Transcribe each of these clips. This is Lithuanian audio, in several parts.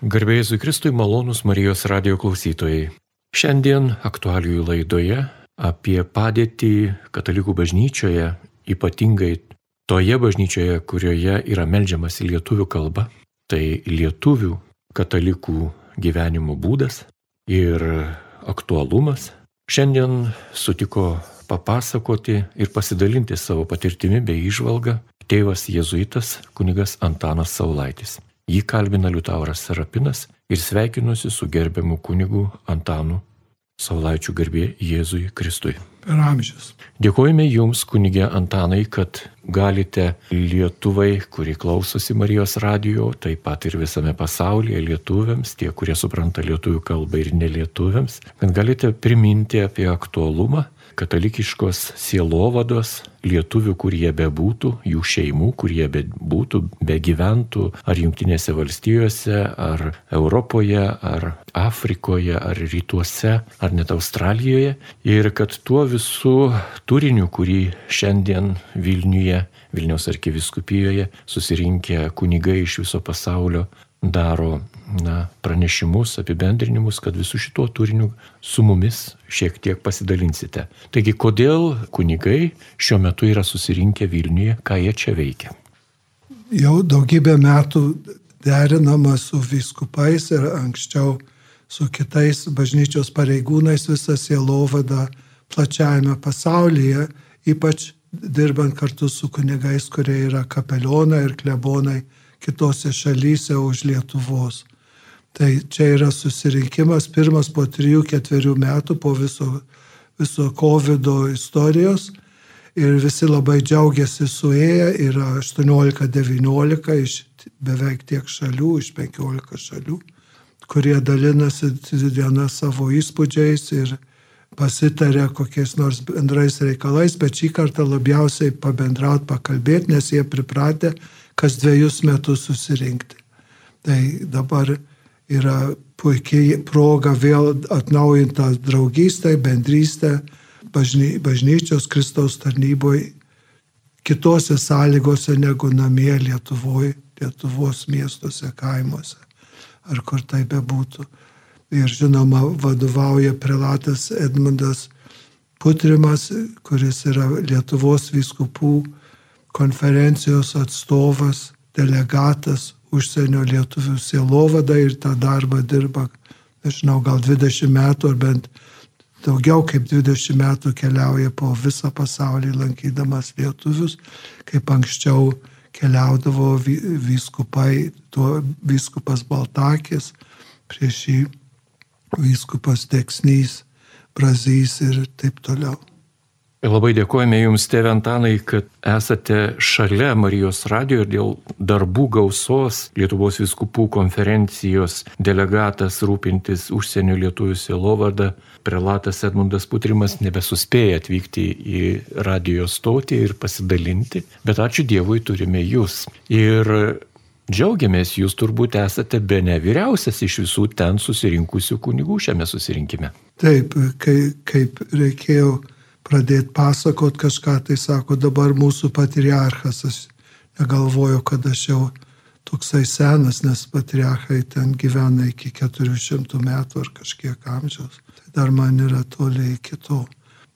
Garbėjai Jėzui Kristui malonus Marijos radio klausytojai. Šiandien aktualijų laidoje apie padėtį katalikų bažnyčioje, ypatingai toje bažnyčioje, kurioje yra melžiamas į lietuvių kalbą, tai lietuvių katalikų gyvenimo būdas ir aktualumas. Šiandien sutiko papasakoti ir pasidalinti savo patirtimi bei išvalgą tėvas jėzuitas kunigas Antanas Saulaitis. Jį kalbina Liutauras Serapinas ir sveikinuosi su gerbiamu kunigu Antanu Saulaičių garbė Jėzui Kristui. Per amžius. Dėkojame Jums, kunigė Antanai, kad galite Lietuvai, kuri klausosi Marijos radijo, taip pat ir visame pasaulyje lietuviams, tie, kurie supranta lietuvių kalbą ir nelietuviams, kad galite priminti apie aktualumą katalikiškos sielovados lietuvių, kur jie bebūtų, jų šeimų, kur jie bebūtų, begyventų, ar Junktinėse valstijose, ar Europoje, ar Afrikoje, ar rytuose, ar net Australijoje. Ir kad tuo visų turiniu, kurį šiandien Vilniuje, Vilniaus arkiviskupijoje susirinkę kunigai iš viso pasaulio daro na, pranešimus, apibendrinimus, kad visų šituo turiniu su mumis šiek tiek pasidalinsite. Taigi, kodėl kunigai šiuo metu yra susirinkę Vilniuje, ką jie čia veikia? Jau daugybę metų derinama su viskupais ir anksčiau su kitais bažnyčios pareigūnais visą sielovadą plačiajame pasaulyje, ypač dirbant kartu su kunigais, kurie yra kapelionai ir klebonai kitose šalyse už Lietuvos. Tai čia yra susirinkimas pirmas po 3-4 metų po viso, viso COVID istorijos ir visi labai džiaugiasi suėję, yra 18-19 iš beveik tiek šalių, iš 15 šalių, kurie dalinasi diena savo įspūdžiais ir pasitarė kokiais nors bendrais reikalais, bet šį kartą labiausiai pabendrauti, pakalbėti, nes jie pripratę kas dviejus metus susirinkti. Tai dabar yra puikiai proga vėl atnaujinti tą draugystę, bendrystę bažny, bažnyčios Kristaus tarnyboje kitose sąlygose negu namie Lietuvoje, Lietuvos miestuose, kaimuose, ar kur tai bebūtų. Ir žinoma, vadovauja prelatas Edmundas Putrimas, kuris yra Lietuvos vyskupų konferencijos atstovas, delegatas užsienio lietuvių sielovada ir tą darbą dirba, nežinau, gal 20 metų ar bent daugiau kaip 20 metų keliauja po visą pasaulį lankydamas lietuvius, kaip anksčiau keliaudavo vyskupai, tuo vyskupas Baltakis, prieš jį vyskupas Teksnys, Brazys ir taip toliau. Labai dėkojame Jums, tėve Antanai, kad esate šalia Marijos radio ir dėl darbų gausos Lietuvos viskupų konferencijos delegatas rūpintis užsienio lietuvių sielovadą, prelatas Edmundas Putrimas nebesuspėja atvykti į radio stotį ir pasidalinti, bet ačiū Dievui turime Jūs. Ir Džiaugiamės, jūs turbūt esate be ne vyriausias iš visų ten susirinkusių kunigų šiame susirinkime. Taip, kai, kaip reikėjo pradėti pasakot kažką, tai sako dabar mūsų patriarchas. Aš negalvoju, kad aš jau toksai senas, nes patriarchai ten gyvena iki 400 metų ar kažkiek amžiaus. Tai dar man yra toli iki to.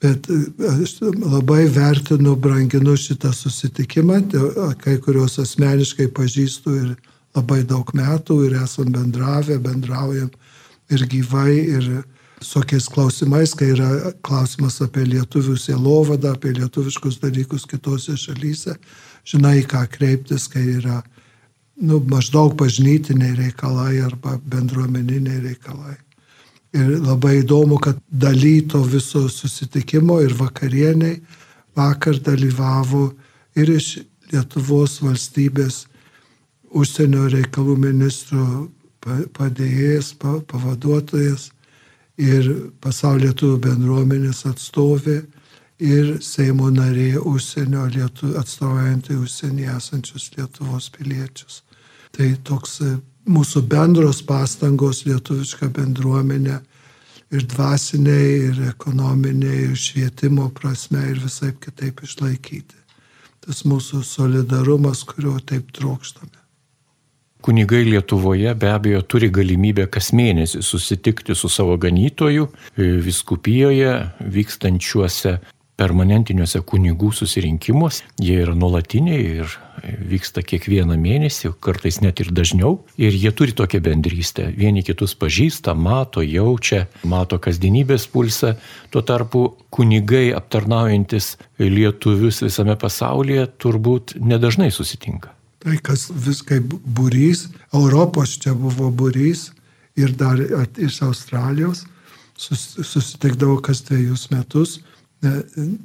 Bet e, aš labai vertinu, branginu šitą susitikimą, kai kuriuos asmeniškai pažįstu ir labai daug metų ir esam bendravę, bendraujam ir gyvai, ir tokiais klausimais, kai yra klausimas apie lietuvių sielovadą, apie lietuviškus dalykus kitose šalyse, žinai, ką kreiptis, kai yra nu, maždaug bažnytiniai reikalai arba bendruomeniniai reikalai. Ir labai įdomu, kad dalyto viso susitikimo ir vakarieniai vakar dalyvavo ir iš Lietuvos valstybės užsienio reikalų ministro padėjėjas, pavaduotojas ir pasaulio lietuvių bendruomenės atstovė ir Seimo narė užsienio lietuvių atstovaujantį užsienį esančius Lietuvos piliečius. Tai toks e, mūsų bendros pastangos lietuviška bendruomenė ir dvasiniai, ir ekonominiai, ir švietimo prasme, ir visai kitaip išlaikyti. Tas mūsų solidarumas, kurio taip trokštame. Kunigai Lietuvoje be abejo turi galimybę kas mėnesį susitikti su savo ganytoju e, viskupijoje vykstančiuose permanentiniuose kunigų susirinkimuose. Jie yra nuolatiniai ir vyksta kiekvieną mėnesį, kartais net ir dažniau. Ir jie turi tokią bendrystę. Vieni kitus pažįsta, mato, jaučia, mato kasdienybės pulsą. Tuo tarpu kunigai aptarnaujantis lietuvius visame pasaulyje turbūt nedažnai susitinka. Tai kas viskai būrys, Europos čia buvo būrys ir dar iš Australijos susitikdavo kas dviejus metus.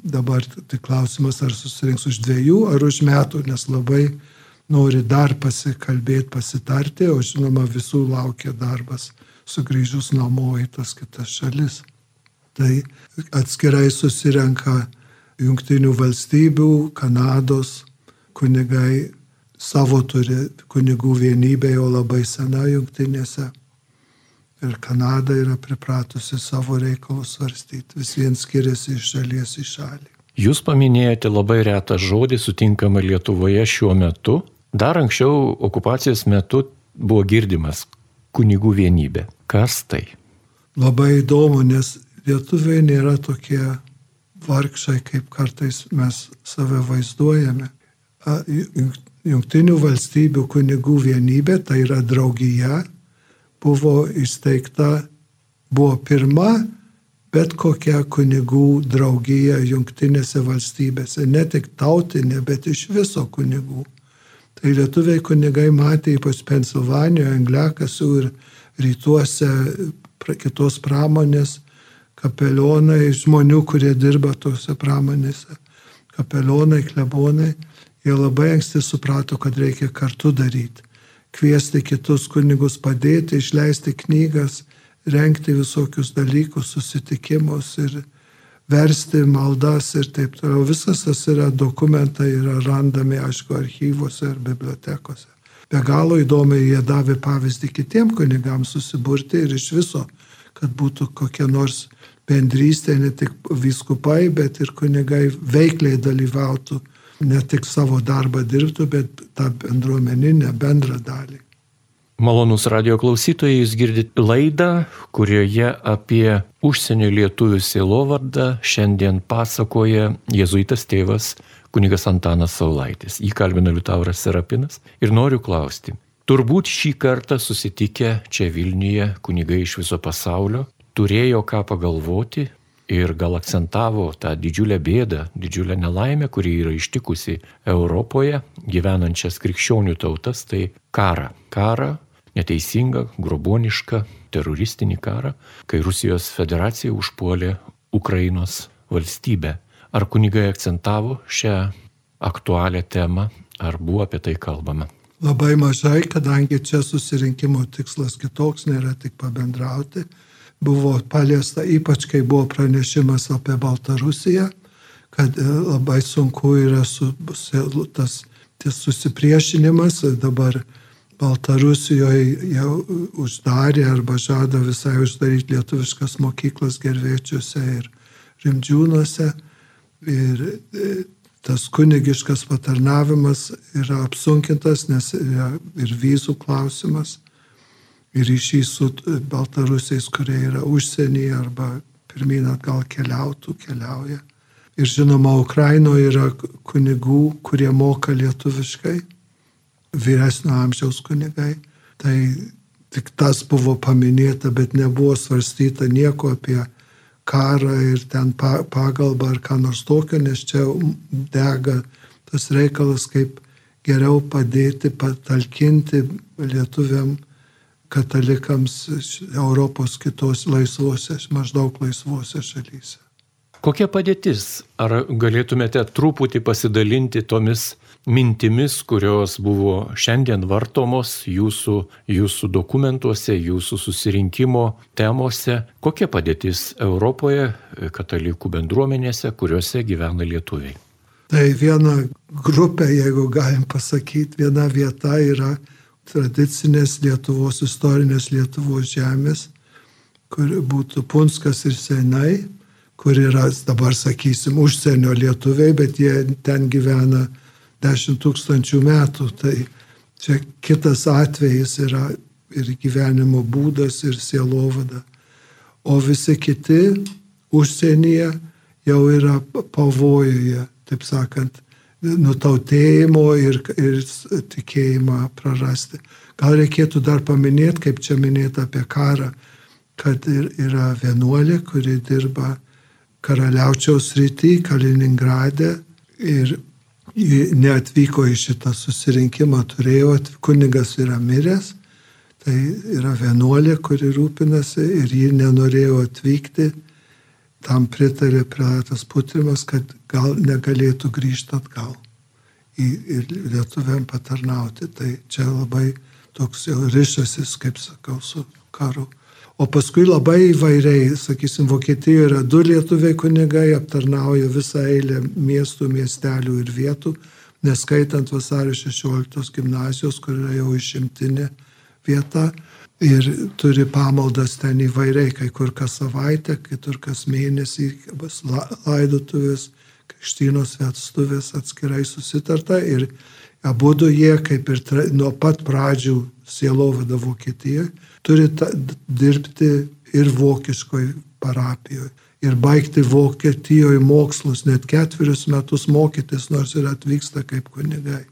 Dabar tik klausimas, ar susirinks už dviejų ar už metų, nes labai nori dar pasikalbėti, pasitarti, o žinoma visų laukia darbas sugrįžus namo į tas kitas šalis. Tai atskirai susirenka Junktinių valstybių, Kanados kunigai savo turi kunigų vienybė jau labai sena jungtinėse. Ir Kanada yra pripratusi savo reikalus svarstyti. Vis vien skiriasi iš šalies į šalį. Jūs paminėjote labai retą žodį sutinkamą Lietuvoje šiuo metu. Dar anksčiau okupacijos metu buvo girdimas kunigų vienybė. Kas tai? Labai įdomu, nes lietuviai nėra tokie vargšai, kaip kartais mes save vaizduojame. Junktinių valstybių kunigų vienybė, tai yra draugija, buvo įsteigta, buvo pirma bet kokia kunigų draugija jungtinėse valstybėse, ne tik tautinė, bet iš viso kunigų. Tai lietuviai kunigai matė ypač Pensilvanijoje, Angliakasų ir rytuose kitos pramonės, kapelionai, žmonių, kurie dirba tose pramonėse, kapelionai, klebonai Jie labai anksti suprato, kad reikia kartu daryti. Kviesti kitus kunigus padėti, išleisti knygas, renkti visokius dalykus, susitikimus ir versti maldas ir taip toliau. Visas tas yra dokumentai, yra randami, aišku, archyvuose ir bibliotekose. Be galo įdomiai jie davė pavyzdį kitiem kunigams susiburti ir iš viso, kad būtų kokia nors bendrystė, ne tik viskupai, bet ir kunigai veikliai dalyvautų ne tik savo darbą dirbtų, bet tą bendruomeninę bendrą dalį. Malonus radio klausytojai, jūs girdite laidą, kurioje apie užsienio lietuvių sielovardą šiandien pasakoja jėzuitas tėvas kunigas Antanas Saulaitis. Jį kalbina Liutauras Serapinas ir noriu klausti. Turbūt šį kartą susitikę čia Vilniuje kunigai iš viso pasaulio turėjo ką pagalvoti ir gal akcentavo tą didžiulę bėdą, didžiulę nelaimę, kuri yra ištikusi Europoje gyvenančias krikščionių tautas, tai karą. Karą, neteisingą, grobonišką, teroristinį karą, kai Rusijos federacija užpuolė Ukrainos valstybę. Ar kunigai akcentavo šią aktualią temą, ar buvo apie tai kalbama? Labai mažai, kadangi čia susirinkimo tikslas kitoks, nėra tik pabendrauti, buvo paliesta, ypač kai buvo pranešimas apie Baltarusiją, kad e, labai sunku yra su, tas, tas susipriešinimas. Dabar Baltarusijoje jau uždarė arba žada visai uždaryti lietuviškas mokyklas gerviečiuose ir rimdžiūnuose. Ir e, tas kunigiškas patarnavimas yra apsunkintas, nes yra ir vizų klausimas ryšys su baltarusiais, kurie yra užsienyje arba pirmyn atgal keliautų, keliauja. Ir žinoma, Ukrainoje yra kunigų, kurie moka lietuviškai, vyresnio amžiaus kunigai. Tai tik tas buvo paminėta, bet nebuvo svarstyta nieko apie karą ir ten pagalbą ar ką nors tokio, nes čia dega tas reikalas, kaip geriau padėti, patalkinti lietuviam katalikams Europos kitos laisvose, maždaug laisvose šalyse. Kokia padėtis? Ar galėtumėte truputį pasidalinti tomis mintimis, kurios buvo šiandien vartomos jūsų, jūsų dokumentuose, jūsų susirinkimo temose? Kokia padėtis Europoje, katalikų bendruomenėse, kuriuose gyvena lietuviai? Tai viena grupė, jeigu galim pasakyti, viena vieta yra tradicinės Lietuvos, istorinės Lietuvos žemės, kur būtų Punskas ir Senai, kur yra dabar, sakysim, užsienio lietuviai, bet jie ten gyvena 10 tūkstančių metų. Tai Čia kitas atvejis yra ir gyvenimo būdas, ir sielovada. O visi kiti užsienyje jau yra pavojuje, taip sakant, nutautėjimo ir, ir tikėjimą prarasti. Gal reikėtų dar paminėti, kaip čia minėta apie karą, kad yra vienuolė, kuri dirba karaliaučiaus rytį, Kaliningrade ir neatvyko į šitą susirinkimą, turėjo, kunigas yra miręs, tai yra vienuolė, kuri rūpinasi ir ji nenorėjo atvykti, tam pritarė Pilatas Putrimas, kad gal negalėtų grįžti atgal į, ir lietuviam patarnauti. Tai čia labai toks jau ryšasis, kaip sakau, su karu. O paskui labai įvairiai, sakysim, Vokietijoje yra du lietuviai kunigai, aptarnauja visą eilę miestų, miestelių ir vietų, neskaitant vasario 16 gimnazijos, kur yra jau išimtinė vieta. Ir turi pamaldas ten įvairiai, kai kur kas savaitę, kitur kas mėnesį, laidotuvės, krikštynos vestuvės atskirai susitarta. Ir abu jie, kaip ir nuo pat pradžių sielovada Vokietijoje, turi ta, dirbti ir vokiškoj parapijoje. Ir baigti Vokietijoje mokslus, net ketverius metus mokytis, nors ir atvyksta kaip kunigai.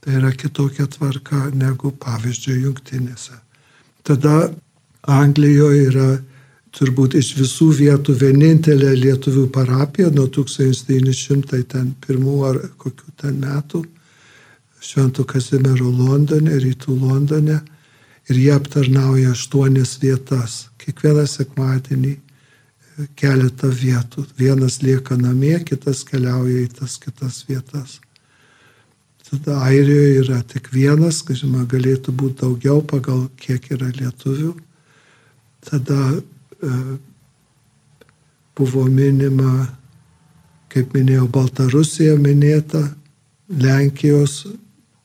Tai yra kitokia tvarka negu pavyzdžiui jungtinėse. Tada Anglijoje yra turbūt iš visų vietų vienintelė lietuvių parapija nuo 1901 ar kokių ten metų Švento Kazimiero Londone, rytų Londone ir jie aptarnauja aštuonias vietas. Kiekvieną sekmadienį e, keletą vietų. Vienas lieka namie, kitas keliauja į tas kitas vietas. Tada Airijoje yra tik vienas, žinoma, galėtų būti daugiau pagal kiek yra lietuvių. Tada e, buvo minima, kaip minėjau, Baltarusija minėta, Lenkijos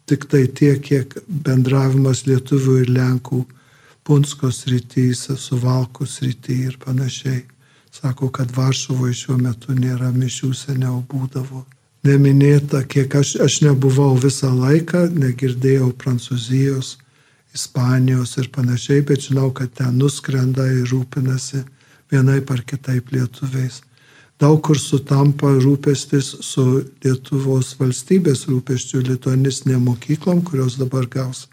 tik tai tiek, kiek bendravimas lietuvių ir lenkų Punskos rytyse, Suvalkų rytyje ir panašiai. Sako, kad Varšuvoje šiuo metu nėra mišių, seniau būdavo. Neminėta, kiek aš, aš nebuvau visą laiką, negirdėjau Prancūzijos, Ispanijos ir panašiai, bet žinau, kad ten nuskrenda ir rūpinasi vienai par kitaip lietuviais daug kur sutampa rūpestis su Lietuvos valstybės rūpesčiu lituanistinėm mokyklom, kurios dabar gaus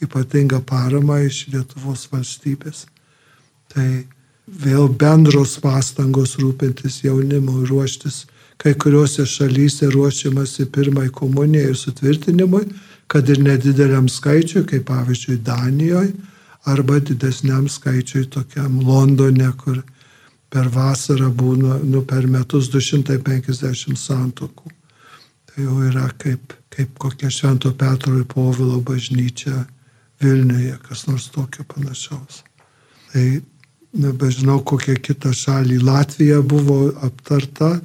ypatingą paramą iš Lietuvos valstybės. Tai vėl bendros pastangos rūpintis jaunimu, ruoštis. Kai kuriuose šalyse ruošiamasi pirmai komunijai ir sutvirtinimui, kad ir nedideliam skaičiui, kaip pavyzdžiui Danijoje, arba didesniam skaičiui tokiam Londone, kur per vasarą būna nu, per metus 250 santokų. Tai jau yra kaip, kaip kokia Švento Petro ir Povilo bažnyčia Vilniuje, kas nors tokio panašaus. Tai nebežinau, kokia kita šalį. Latvija buvo aptarta,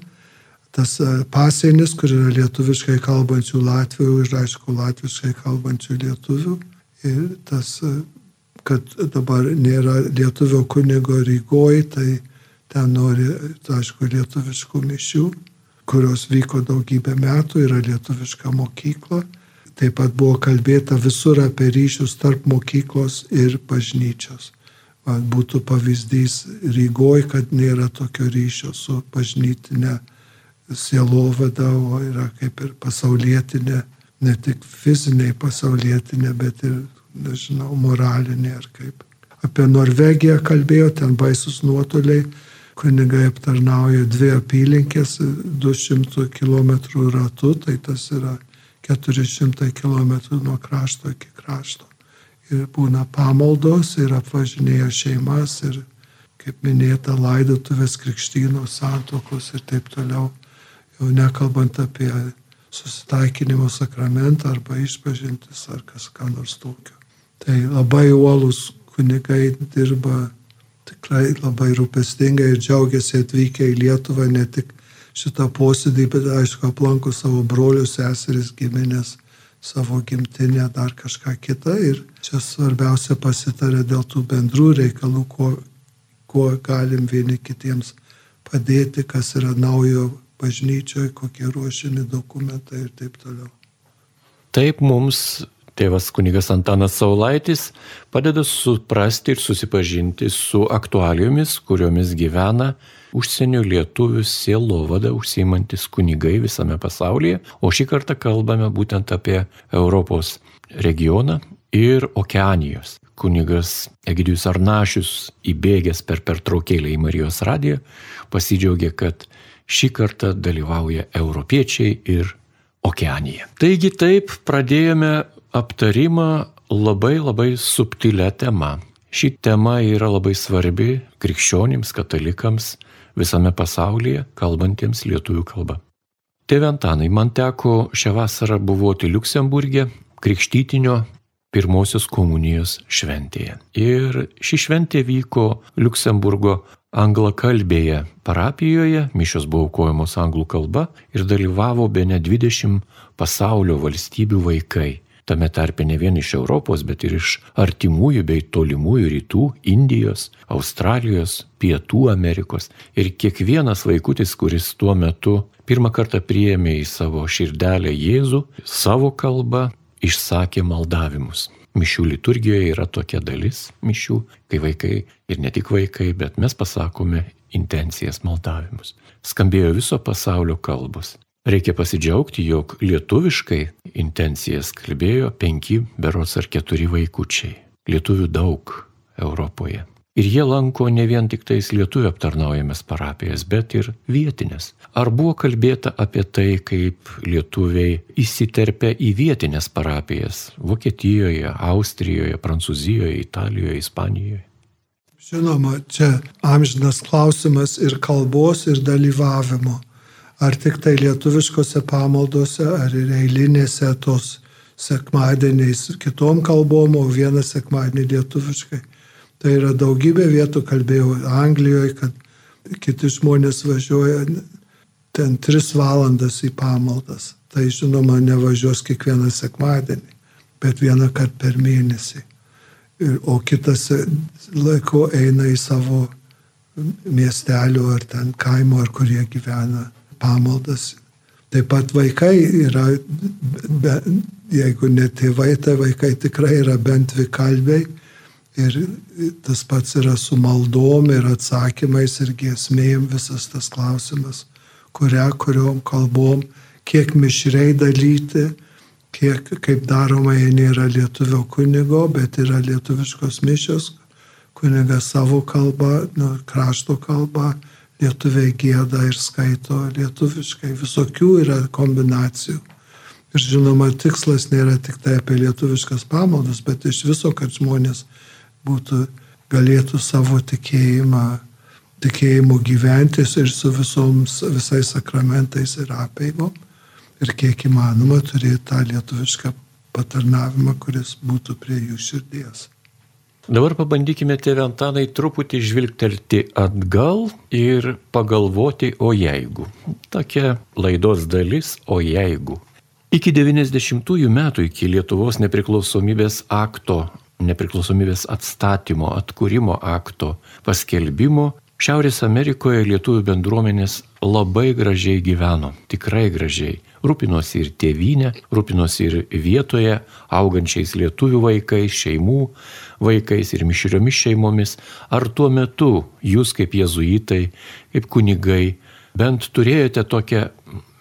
tas e, pasienis, kur yra lietuviškai kalbančių Latvių ir aišku, latviškai kalbančių lietuvių. Ir tas, e, kad dabar nėra lietuvio kunigo Rygoje, tai ten nori, aišku, lietuviškų mišių, kurios vyko daugybę metų, yra lietuviška mokykla. Taip pat buvo kalbėta visur apie ryšius tarp mokyklos ir bažnyčios. Būtų pavyzdys Rygoj, kad nėra tokio ryšio su bažnytinė sielovada, o yra kaip ir pasaulietinė, ne tik fizinė pasaulietinė, bet ir, nežinau, moralinė ar kaip. Apie Norvegiją kalbėjo, ten baisus nuotoliai, kunigai aptarnauja dvi apylinkės 200 km ratu, tai tas yra 400 km nuo krašto iki krašto. Ir būna pamaldos ir apvažinėja šeimas ir, kaip minėta, laidotuvės krikštynos santokos ir taip toliau. Jau nekalbant apie susitaikinimo sakramentą arba išpažintis ar kas ką nors tokio. Tai labai uolus kunigai dirba tikrai labai rūpestingai ir džiaugiasi atvykę į Lietuvą ne tik šitą posėdį, bet aišku, aplanko savo brolius, seseris, giminės, savo gimtinę, dar kažką kitą. Ir čia svarbiausia pasitarė dėl tų bendrų reikalų, kuo, kuo galim vieni kitiems padėti, kas yra naujo bažnyčioje, kokie ruošiami dokumentai ir taip toliau. Taip mums Tėvas kunigas Antanas Saulaitis padeda suprasti ir susipažinti su aktualijomis, kuriomis gyvena užsienio lietuvių sielovada užsiimantis kunigai visame pasaulyje, o šį kartą kalbame būtent apie Europos regioną ir Okeanijos. Kunigas Egidijus Arnašius įbėgęs per pertraukėlę į Marijos radiją pasidžiaugė, kad šį kartą dalyvauja europiečiai ir Okeanija. Taigi taip pradėjome aptarimą labai labai subtilę temą. Ši tema yra labai svarbi krikščionims, katalikams, visame pasaulyje kalbantiems lietuvių kalba. Tėve Antanai, man teko šią vasarą buvoti Luksemburgė, krikštytinio pirmosios komunijos šventėje. Ir ši šventė vyko Luksemburgo anglakalbėje parapijoje, mišios buvo aukojamos anglų kalba ir dalyvavo be ne 20 pasaulio valstybių vaikai tame tarpe ne vien iš Europos, bet ir iš artimųjų bei tolimųjų rytų, Indijos, Australijos, Pietų Amerikos. Ir kiekvienas vaikutis, kuris tuo metu pirmą kartą priėmė į savo širdelę Jėzų, savo kalbą išsakė maldavimus. Mišių liturgijoje yra tokia dalis mišių, kai vaikai ir ne tik vaikai, bet mes pasakome intencijas maldavimus. Skambėjo viso pasaulio kalbos. Reikia pasidžiaugti, jog lietuviškai intencijas kalbėjo penki, berots ar keturi vaikučiai. Lietuvių daug Europoje. Ir jie lanko ne vien tik tais lietuvių aptarnaujamas parapijas, bet ir vietinės. Ar buvo kalbėta apie tai, kaip lietuviai įsiterpia į vietinės parapijas - Vokietijoje, Austrijoje, Prancūzijoje, Italijoje, Ispanijoje? Žinoma, čia amžinas klausimas ir kalbos, ir dalyvavimo ar tik tai lietuviškose pamaldose, ar ir eilinėse tos sekmadieniais kitom kalbom, o vieną sekmadienį lietuviškai. Tai yra daugybė vietų, kalbėjau Anglijoje, kad kiti žmonės važiuoja ten tris valandas į pamaldas. Tai žinoma, nevažiuos kiekvieną sekmadienį, bet vieną kartą per mėnesį. Ir, o kitas laiko eina į savo miestelių ar ten kaimo, ar kurie gyvena pamaldas. Taip pat vaikai yra, be, jeigu ne tėvai, tai vaikai tikrai yra bent dvi kalbiai. Ir tas pats yra su maldom ir atsakymais ir giesmėjim visas tas klausimas, kurią, kuriuom kalbom, kiek mišriai dalyti, kiek, kaip daroma, jei nėra lietuvio kunigo, bet yra lietuviškos mišios, kunigas savo kalbą, nu, krašto kalbą lietuviai gėda ir skaito lietuviškai, visokių yra kombinacijų. Ir žinoma, tikslas nėra tik tai apie lietuviškas pamaldas, bet iš viso, kad žmonės būtų, galėtų savo tikėjimą, tikėjimu gyventis ir su visoms, visais sakramentais ir apėgom. Ir kiek įmanoma turėti tą lietuvišką patarnavimą, kuris būtų prie jų širdies. Dabar pabandykime, tėvė Antanai, truputį žvilgtelti atgal ir pagalvoti, o jeigu. Tokia laidos dalis, o jeigu. Iki 90-ųjų metų, iki Lietuvos nepriklausomybės akto, nepriklausomybės atstatymo, atkūrimo akto paskelbimo, Šiaurės Amerikoje lietuvių bendruomenės labai gražiai gyveno, tikrai gražiai. Rūpinosi ir tėvynė, rūpinosi ir vietoje augančiais lietuvių vaikais, šeimų vaikais ir mišriomis šeimomis. Ar tuo metu jūs kaip jezuitai, kaip kunigai, bent turėjote tokią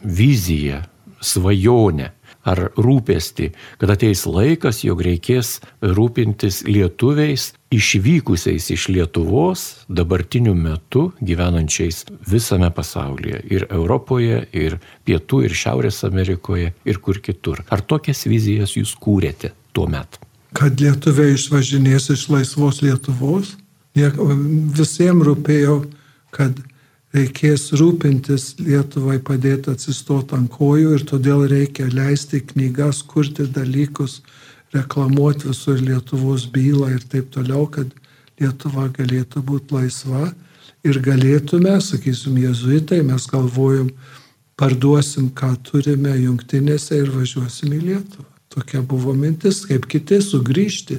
viziją, svajonę, ar rūpesti, kad ateis laikas, jog reikės rūpintis lietuviais išvykusiais iš Lietuvos dabartiniu metu gyvenančiais visame pasaulyje - ir Europoje, ir Pietų, ir Šiaurės Amerikoje, ir kur kitur. Ar tokias vizijas jūs kūrėte tuo metu? Kad lietuviai išvažinės iš laisvos Lietuvos, visiems rūpėjo, kad reikės rūpintis Lietuvai padėti atsistoti ant kojų ir todėl reikia leisti knygas, kurti dalykus, reklamuoti visur Lietuvos bylą ir taip toliau, kad Lietuva galėtų būti laisva ir galėtume, sakysim, jezuitai, mes galvojom, parduosim, ką turime jungtinėse ir važiuosim į Lietuvą. Tokia buvo mintis, kaip kiti sugrįžti,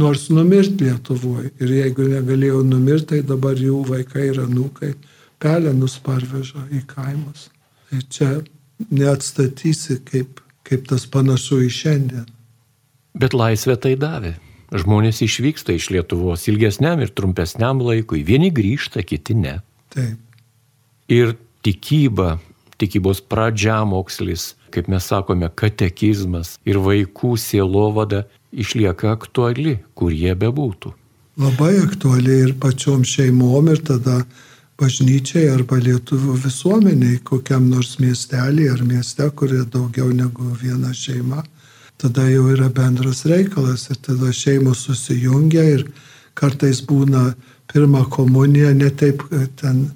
nors numirti Lietuvoje. Ir jeigu negalėjau numirti, tai dabar jų vaikai ir anūkai pelenus parveža į kaimus. Tai čia neatstatysi, kaip, kaip tas panašu į šiandien. Bet laisvė tai davė. Žmonės išvyksta iš Lietuvos ilgesniam ir trumpesniam laikui. Vieni grįžta, kiti ne. Taip. Ir tikyba, tikybos pradžiamokslis, kaip mes sakome, katekizmas ir vaikų sielovada išlieka aktuali, kur jie bebūtų. Labai aktuali ir pačiom šeimom ir tada bažnyčiai arba lietuvių visuomeniai, kokiam nors miestelį ar mieste, kurie daugiau negu viena šeima tada jau yra bendras reikalas ir tada šeimos susijungia ir kartais būna pirmą komuniją ne taip e, ten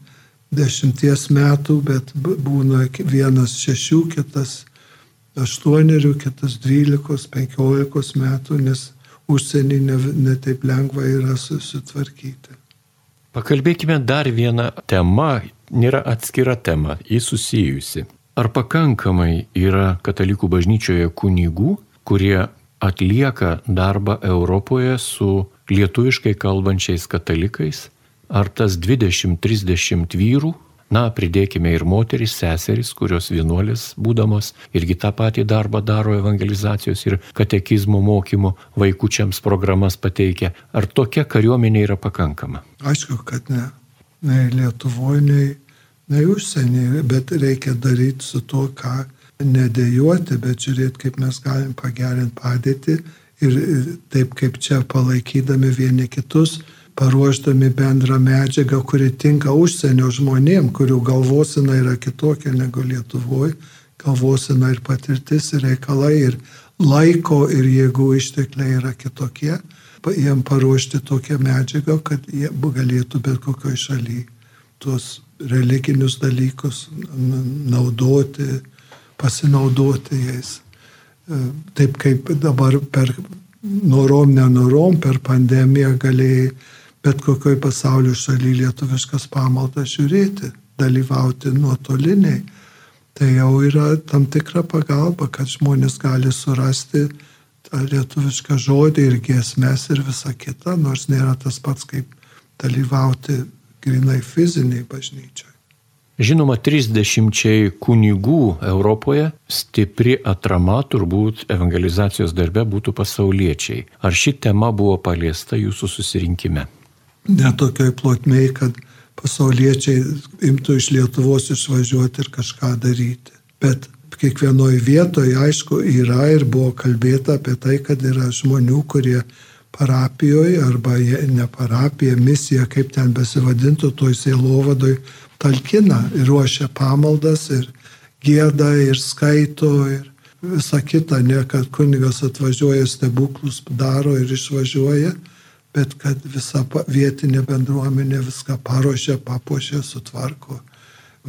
dešimties metų, bet būna vienas šešių, kitas aštuonerių, kitas dvylikos, penkiolikos metų, nes užsienį ne, ne taip lengva yra susitvarkyti. Pakalbėkime dar vieną temą, nėra atskira tema, įsusijusi. Ar pakankamai yra katalikų bažnyčioje kunigų, kurie atlieka darbą Europoje su lietuviškai kalbančiais katalikais, ar tas 20-30 vyrų, na, pridėkime ir moteris, seseris, kurios vienuolis būdamos irgi tą patį darbą daro evangelizacijos ir katekizmo mokymo vaikučiams programas pateikia. Ar tokia kariuomenė yra pakankama? Aišku, kad ne. Nei Lietuvoje, nei, nei užsienyje, bet reikia daryti su tuo, ką nedėjoti, bet žiūrėti, kaip mes galim pagerinti padėtį ir taip kaip čia palaikydami vieni kitus, paruošdami bendrą medžiagą, kuri tinka užsienio žmonėm, kurių galvosina yra kitokia negu Lietuvoje, galvosina ir patirtis, ir reikalai, ir laiko, ir jėgų ištekliai yra kitokie, jiem paruošti tokią medžiagą, kad jie galėtų bet kokioje šalyje tuos religinius dalykus naudoti, pasinaudoti jais. E, taip kaip dabar per norom, nenorom, per pandemiją galėjai bet kokioj pasaulio šaly lietuviškas pamaldas žiūrėti, dalyvauti nuotoliniai. Tai jau yra tam tikra pagalba, kad žmonės gali surasti tą lietuvišką žodį ir giesmės ir visa kita, nors nėra tas pats kaip dalyvauti grinai fiziniai bažnyčiai. Žinoma, 30 kunigų Europoje stipri atrama turbūt evangelizacijos darbe būtų pasauliečiai. Ar ši tema buvo paliesta jūsų susirinkime? Netokioj plotmei, kad pasauliečiai imtų iš Lietuvos išvažiuoti ir kažką daryti. Bet kiekvienoje vietoje, aišku, yra ir buvo kalbėta apie tai, kad yra žmonių, kurie parapijoje arba ne parapija, misija, kaip ten besivadintų, toj sėlovadoj talkina ir ruošia pamaldas ir gėda ir skaito ir visa kita, ne kad kunigas atvažiuoja stebuklus, daro ir išvažiuoja, bet kad visa vietinė bendruomenė viską paruošia, papuošia, sutvarko.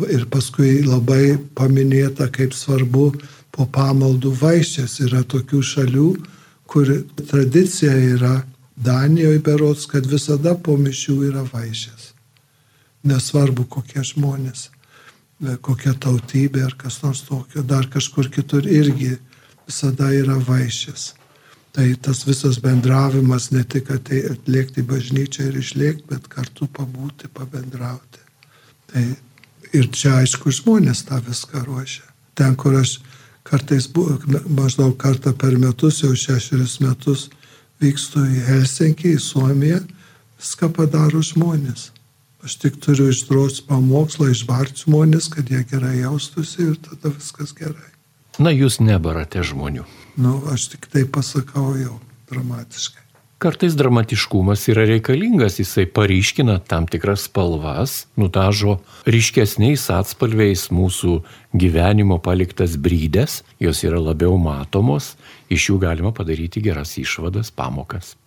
Ir paskui labai paminėta, kaip svarbu po pamaldų vaišės. Yra tokių šalių, kur tradicija yra Danijoje berots, kad visada po mišių yra vaišės nesvarbu kokie žmonės, kokia tautybė ar kas nors tokio, dar kažkur kitur irgi visada yra vaišės. Tai tas visas bendravimas ne tik atliekti bažnyčią ir išliekti, bet kartu pabūti, pabendrauti. Tai ir čia aišku žmonės tą viską ruošia. Ten, kur aš kartais, bu, maždaug kartą per metus, jau šešerius metus vykstu į Helsinkį, į Suomiją, viską padaro žmonės. Aš tik turiu išdrosti pamokslą, išbarti žmonės, kad jie gerai jaustųsi ir tada viskas gerai. Na, jūs nebarate žmonių. Nu, aš tik tai pasakau jau dramatiškai. Kartais dramatiškumas yra reikalingas, jisai paryškina tam tikras spalvas, nutažo ryškesniais atspalviais mūsų gyvenimo paliktas brydės, jos yra labiau matomos, iš jų galima padaryti geras išvadas, pamokas.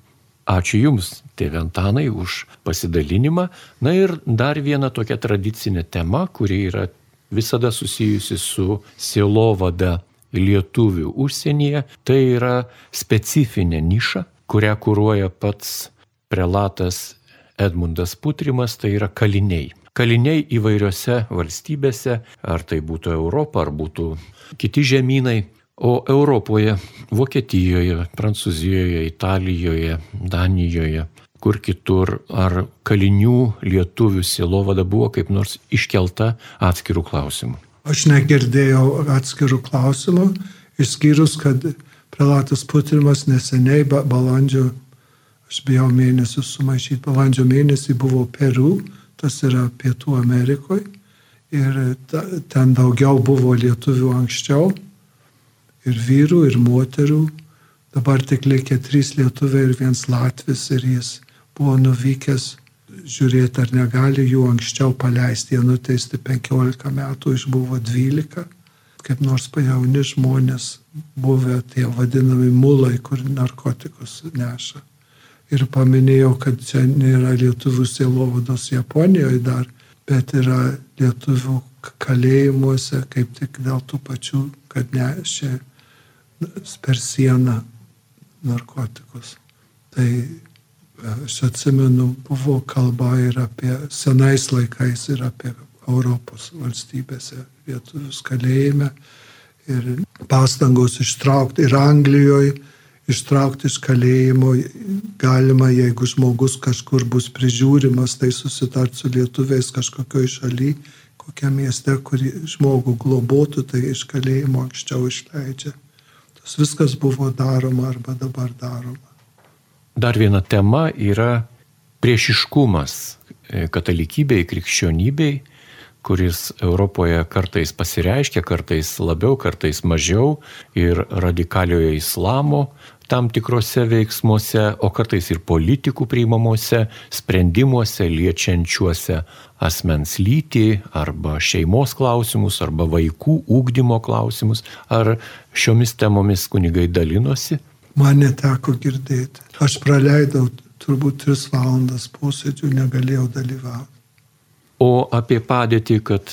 Ačiū Jums, tėvė Antanai, už pasidalinimą. Na ir dar viena tokia tradicinė tema, kuri yra visada susijusi su sielovada lietuvių užsienyje, tai yra specifinė niša, kurią kūruoja pats prelatas Edmundas Putrimas, tai yra kaliniai. Kaliniai įvairiose valstybėse, ar tai būtų Europa, ar būtų kiti žemynai, O Europoje, Vokietijoje, Prancūzijoje, Italijoje, Danijoje, kur kitur, ar kalinių lietuvių sielovada buvo kaip nors iškelta atskirų klausimų? Aš negirdėjau atskirų klausimų, išskyrus, kad prelatas Putrimas neseniai, balandžio, aš bijau mėnesius sumaišyti, balandžio mėnesį buvo Peru, tas yra Pietų Amerikoje. Ir ta, ten daugiau buvo lietuvių anksčiau, ir vyrų, ir moterų. Dabar tik likę trys lietuviai ir vienas latvis, ir jis buvo nuvykęs žiūrėti, ar negali jų anksčiau paleisti. Jie nuteisti 15 metų, išbuvo 12 kaip nors pajauni žmonės, buvę tie vadinami mulai, kur narkotikus neša. Ir paminėjau, kad čia nėra lietuvių sielovados Japonijoje dar, bet yra lietuvių kalėjimuose, kaip tik dėl tų pačių, kad nešė per sieną narkotikus. Tai aš atsimenu, buvo kalba ir apie senais laikais, ir apie Europos valstybėse lietuvius kalėjime ir pastangos ištraukti ir Anglijoje, ištraukti iš kalėjimo galima, jeigu žmogus kažkur bus prižiūrimas, tai susitart su lietuviais kažkokioj šaly, kokiam mieste, kurį žmogų globotų, tai iš kalėjimo anksčiau išleidžia. Tas viskas buvo daroma arba dabar daroma. Dar viena tema yra priešiškumas katalikybei, krikščionybei kuris Europoje kartais pasireiškia, kartais labiau, kartais mažiau ir radikaliojo islamo tam tikrose veiksmuose, o kartais ir politikų priimamuose sprendimuose liečiančiuose asmens lytį arba šeimos klausimus, arba vaikų ūkdymo klausimus. Ar šiomis temomis kunigai dalinosi? Man neteko girdėti. Aš praleidau turbūt tris valandas posėdžių, negalėjau dalyvauti. O apie padėtį, kad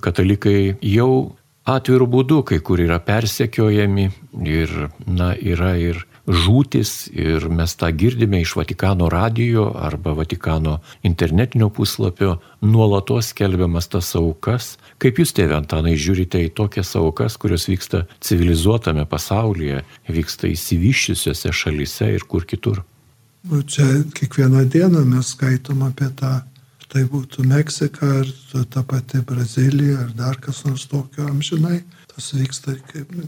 katalikai jau atvirų būdų kai kur yra persekiojami ir, na, yra ir žūtis ir mes tą girdime iš Vatikano radijo arba Vatikano internetinio puslapio, nuolatos skelbiamas tas aukas. Kaip jūs, tėvė Antanai, žiūrite į tokias aukas, kurios vyksta civilizuotame pasaulyje, vyksta įsivyščiusiose šalise ir kur kitur? Nu, čia kiekvieną dieną mes skaitom apie tą tai būtų Meksika ar ta pati Brazilija ar dar kas nors tokio amžinai. Tas vyksta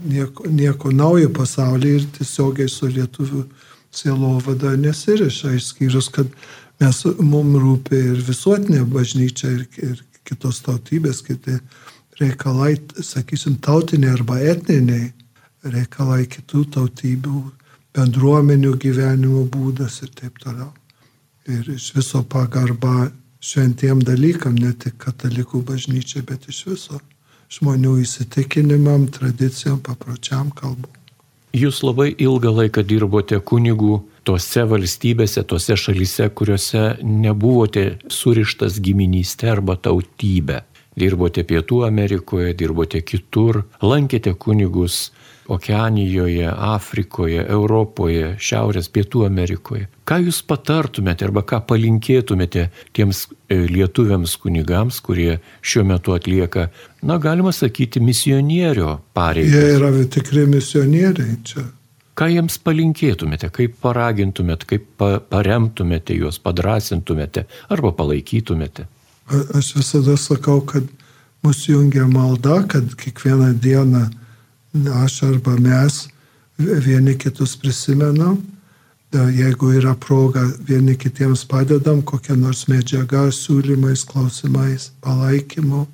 nieko, nieko naujo pasaulyje ir tiesiogiai su lietuvių sielovada nesiriša, išskyrus, kad mes, mums rūpi ir visuotinė bažnyčia ir, ir kitos tautybės, kiti reikalai, sakysim, tautiniai arba etniniai reikalai kitų tautybių, bendruomenių gyvenimo būdas ir taip toliau. Ir iš viso pagarba šventiem dalykam, ne tik katalikų bažnyčiai, bet iš viso žmonių įsitikinimam, tradicijom, papročiam kalbų. Jūs labai ilgą laiką dirbote kunigų tose valstybėse, tose šalyse, kuriuose nebuvote surištas giminystė arba tautybė. Dirbote Pietų Amerikoje, dirbote kitur, lankėte kunigus Okeanijoje, Afrikoje, Europoje, Šiaurės, Pietų Amerikoje. Ką jūs patartumėte arba ką palinkėtumėte tiems e, lietuviams kunigams, kurie šiuo metu atlieka, na, galima sakyti, misionierio pareigą? Jie yra tikri misionieriai čia. Ką jiems palinkėtumėte, kaip paragintumėte, kaip paremtumėte juos, padrasintumėte arba palaikytumėte? Aš visada sakau, kad mus jungia malda, kad kiekvieną dieną aš arba mes vieni kitus prisimenam, jeigu yra proga vieni kitiems padedam, kokią nors medžiagą, siūlymais, klausimais, palaikymu.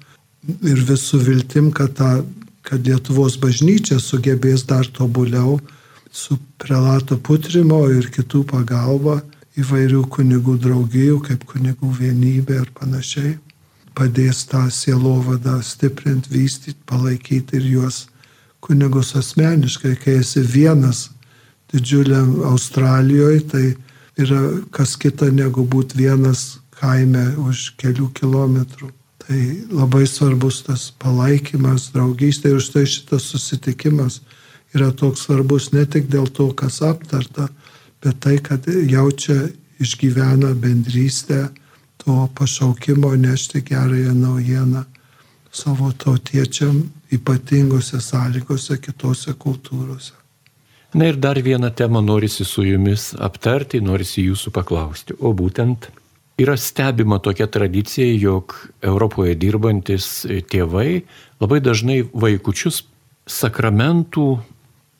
Ir visų viltim, kad, ta, kad Lietuvos bažnyčia sugebės dar tobuliau su prelato putrimo ir kitų pagalba įvairių kunigų draugijų, kaip kunigų vienybė ir panašiai, padės tą sielovadą stiprinti, vystyti, palaikyti ir juos kunigus asmeniškai, kai esi vienas didžiuliam Australijoje, tai yra kas kita negu būti vienas kaime už kelių kilometrų. Tai labai svarbus tas palaikymas, draugystė ir už tai šitas susitikimas yra toks svarbus ne tik dėl to, kas aptarta, bet tai, kad jaučia, išgyvena bendrystę to pašaukimo nešti gerąją naujieną savo tautiečiam ypatingose sąlygose kitose kultūrose. Na ir dar vieną temą norisi su jumis aptarti, norisi jūsų paklausti. O būtent yra stebima tokia tradicija, jog Europoje dirbantis tėvai labai dažnai vaikučius sakramentų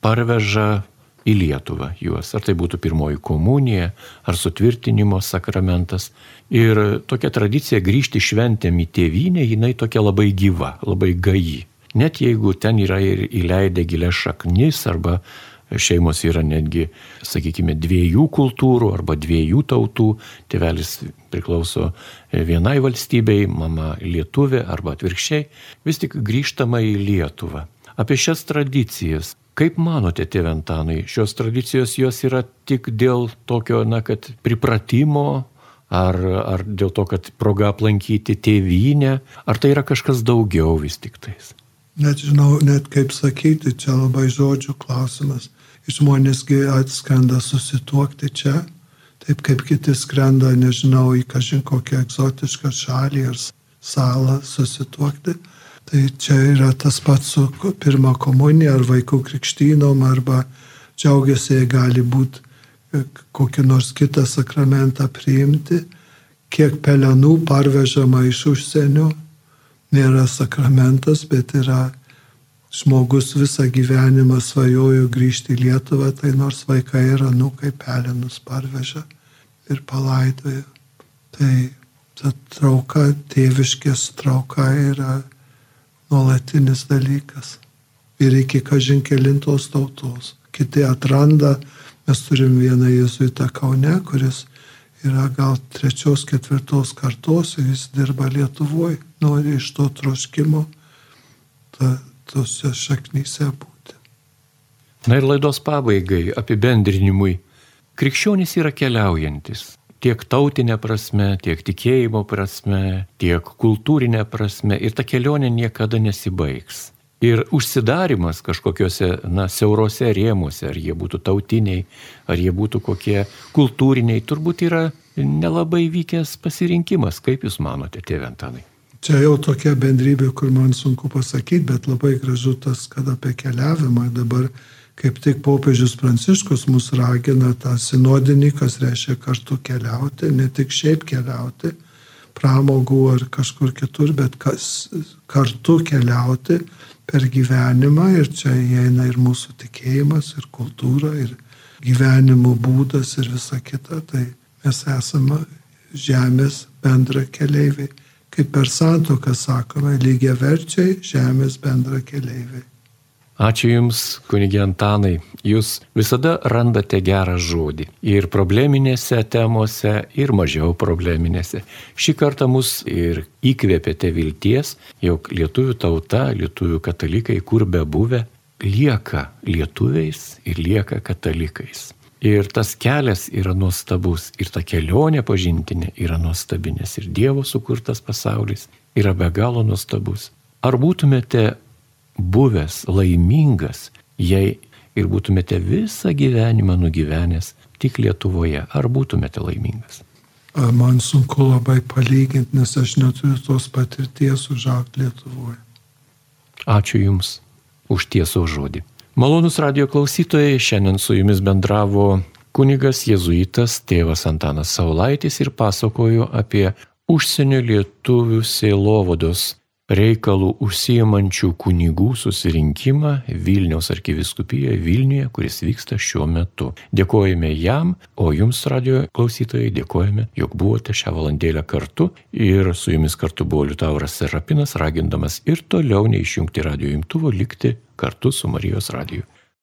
parveža į Lietuvą juos. Ar tai būtų pirmoji komunija, ar sutvirtinimo sakramentas. Ir tokia tradicija grįžti šventėm į tėvynę, jinai tokia labai gyva, labai gaji. Net jeigu ten yra ir įleidę gilę šaknis arba šeimos yra netgi, sakykime, dviejų kultūrų arba dviejų tautų, tėvelis priklauso vienai valstybei, mama lietuvė arba atvirkščiai, vis tik grįžtama į Lietuvą. Apie šias tradicijas, kaip manote, tėventanai, šios tradicijos jos yra tik dėl tokio, na, kad pripratimo, ar, ar dėl to, kad proga aplankyti tėvynę, ar tai yra kažkas daugiau vis tik tais? Net žinau, net kaip sakyti, čia labai žodžių klausimas žmonėsgi atskrenda susituokti čia, taip kaip kiti skrenda, nežinau, į kažin kokią egzotišką šalį ar salą susituokti. Tai čia yra tas pats su pirmą komuniją ar vaikų krikštynom arba džiaugiasi, jei gali būti e, kokį nors kitą sakramentą priimti, kiek pelenų parvežama iš užsienio, nėra sakramentas, bet yra žmogus visą gyvenimą svajojo grįžti į Lietuvą, tai nors vaikai ir anukai pelenus parveža ir palaidoja. Tai ta trauka, tėviškės trauka yra nuolatinis dalykas. Ir iki kažinkelintos tautos. Kiti atranda, mes turim vieną jezuitą Kaune, kuris yra gal trečios, ketvirtos kartos ir jis dirba Lietuvoje, nori iš to troškimo ta, tose šaknyse būti. Na ir laidos pabaigai, apibendrinimui. Krikščionys yra keliaujantis. Tiek tautinė prasme, tiek tikėjimo prasme, tiek kultūrinė prasme. Ir ta kelionė niekada nesibaigs. Ir užsidarimas kažkokiuose, na, siaurose rėmuose, ar jie būtų tautiniai, ar jie būtų kokie kultūriniai, turbūt yra nelabai vykęs pasirinkimas. Kaip Jūs manote, tėvė Antanai? Čia jau tokia bendrybė, kur man sunku pasakyti, bet labai gražu tas, kad apie keliavimą dabar kaip tik popiežius Pranciškus mus ragina tą sinodinį, kas reiškia kartu keliauti, ne tik šiaip keliauti, pramogų ar kažkur kitur, bet kas, kartu keliauti per gyvenimą ir čia įeina ir mūsų tikėjimas, ir kultūra, ir gyvenimo būdas ir visa kita. Tai mes esame žemės bendra keliaiviai kaip per santoką sakome, lygiai verčiai žemės bendra keliaiviai. Ačiū Jums, kunigė Antanai. Jūs visada randate gerą žodį. Ir probleminėse temose, ir mažiau probleminėse. Šį kartą mus ir įkvėpėte vilties, jog lietuvių tauta, lietuvių katalikai, kur be buvę, lieka lietuviais ir lieka katalikais. Ir tas kelias yra nuostabus, ir ta kelionė pažintinė yra nuostabi, nes ir Dievo sukurtas pasaulis yra be galo nuostabus. Ar būtumėte buvęs laimingas, jei ir būtumėte visą gyvenimą nugyvenęs tik Lietuvoje, ar būtumėte laimingas? Man sunku labai palyginti, nes aš neturiu tos patirties užaugti Lietuvoje. Ačiū Jums už tiesų žodį. Malonus radio klausytojai, šiandien su jumis bendravo kunigas jėzuitas tėvas Antanas Saulaitis ir pasakojo apie užsienio lietuvių sėlovados reikalų užsijimančių kunigų susirinkimą Vilniaus arkiviskupijoje Vilniuje, kuris vyksta šiuo metu. Dėkojame jam, o jums radio klausytojai dėkojame, jog buvote šią valandėlę kartu ir su jumis kartu buvo Liutauras Serapinas, ragindamas ir toliau neišjungti radio imtuvo likti kartu su Marijos radiju.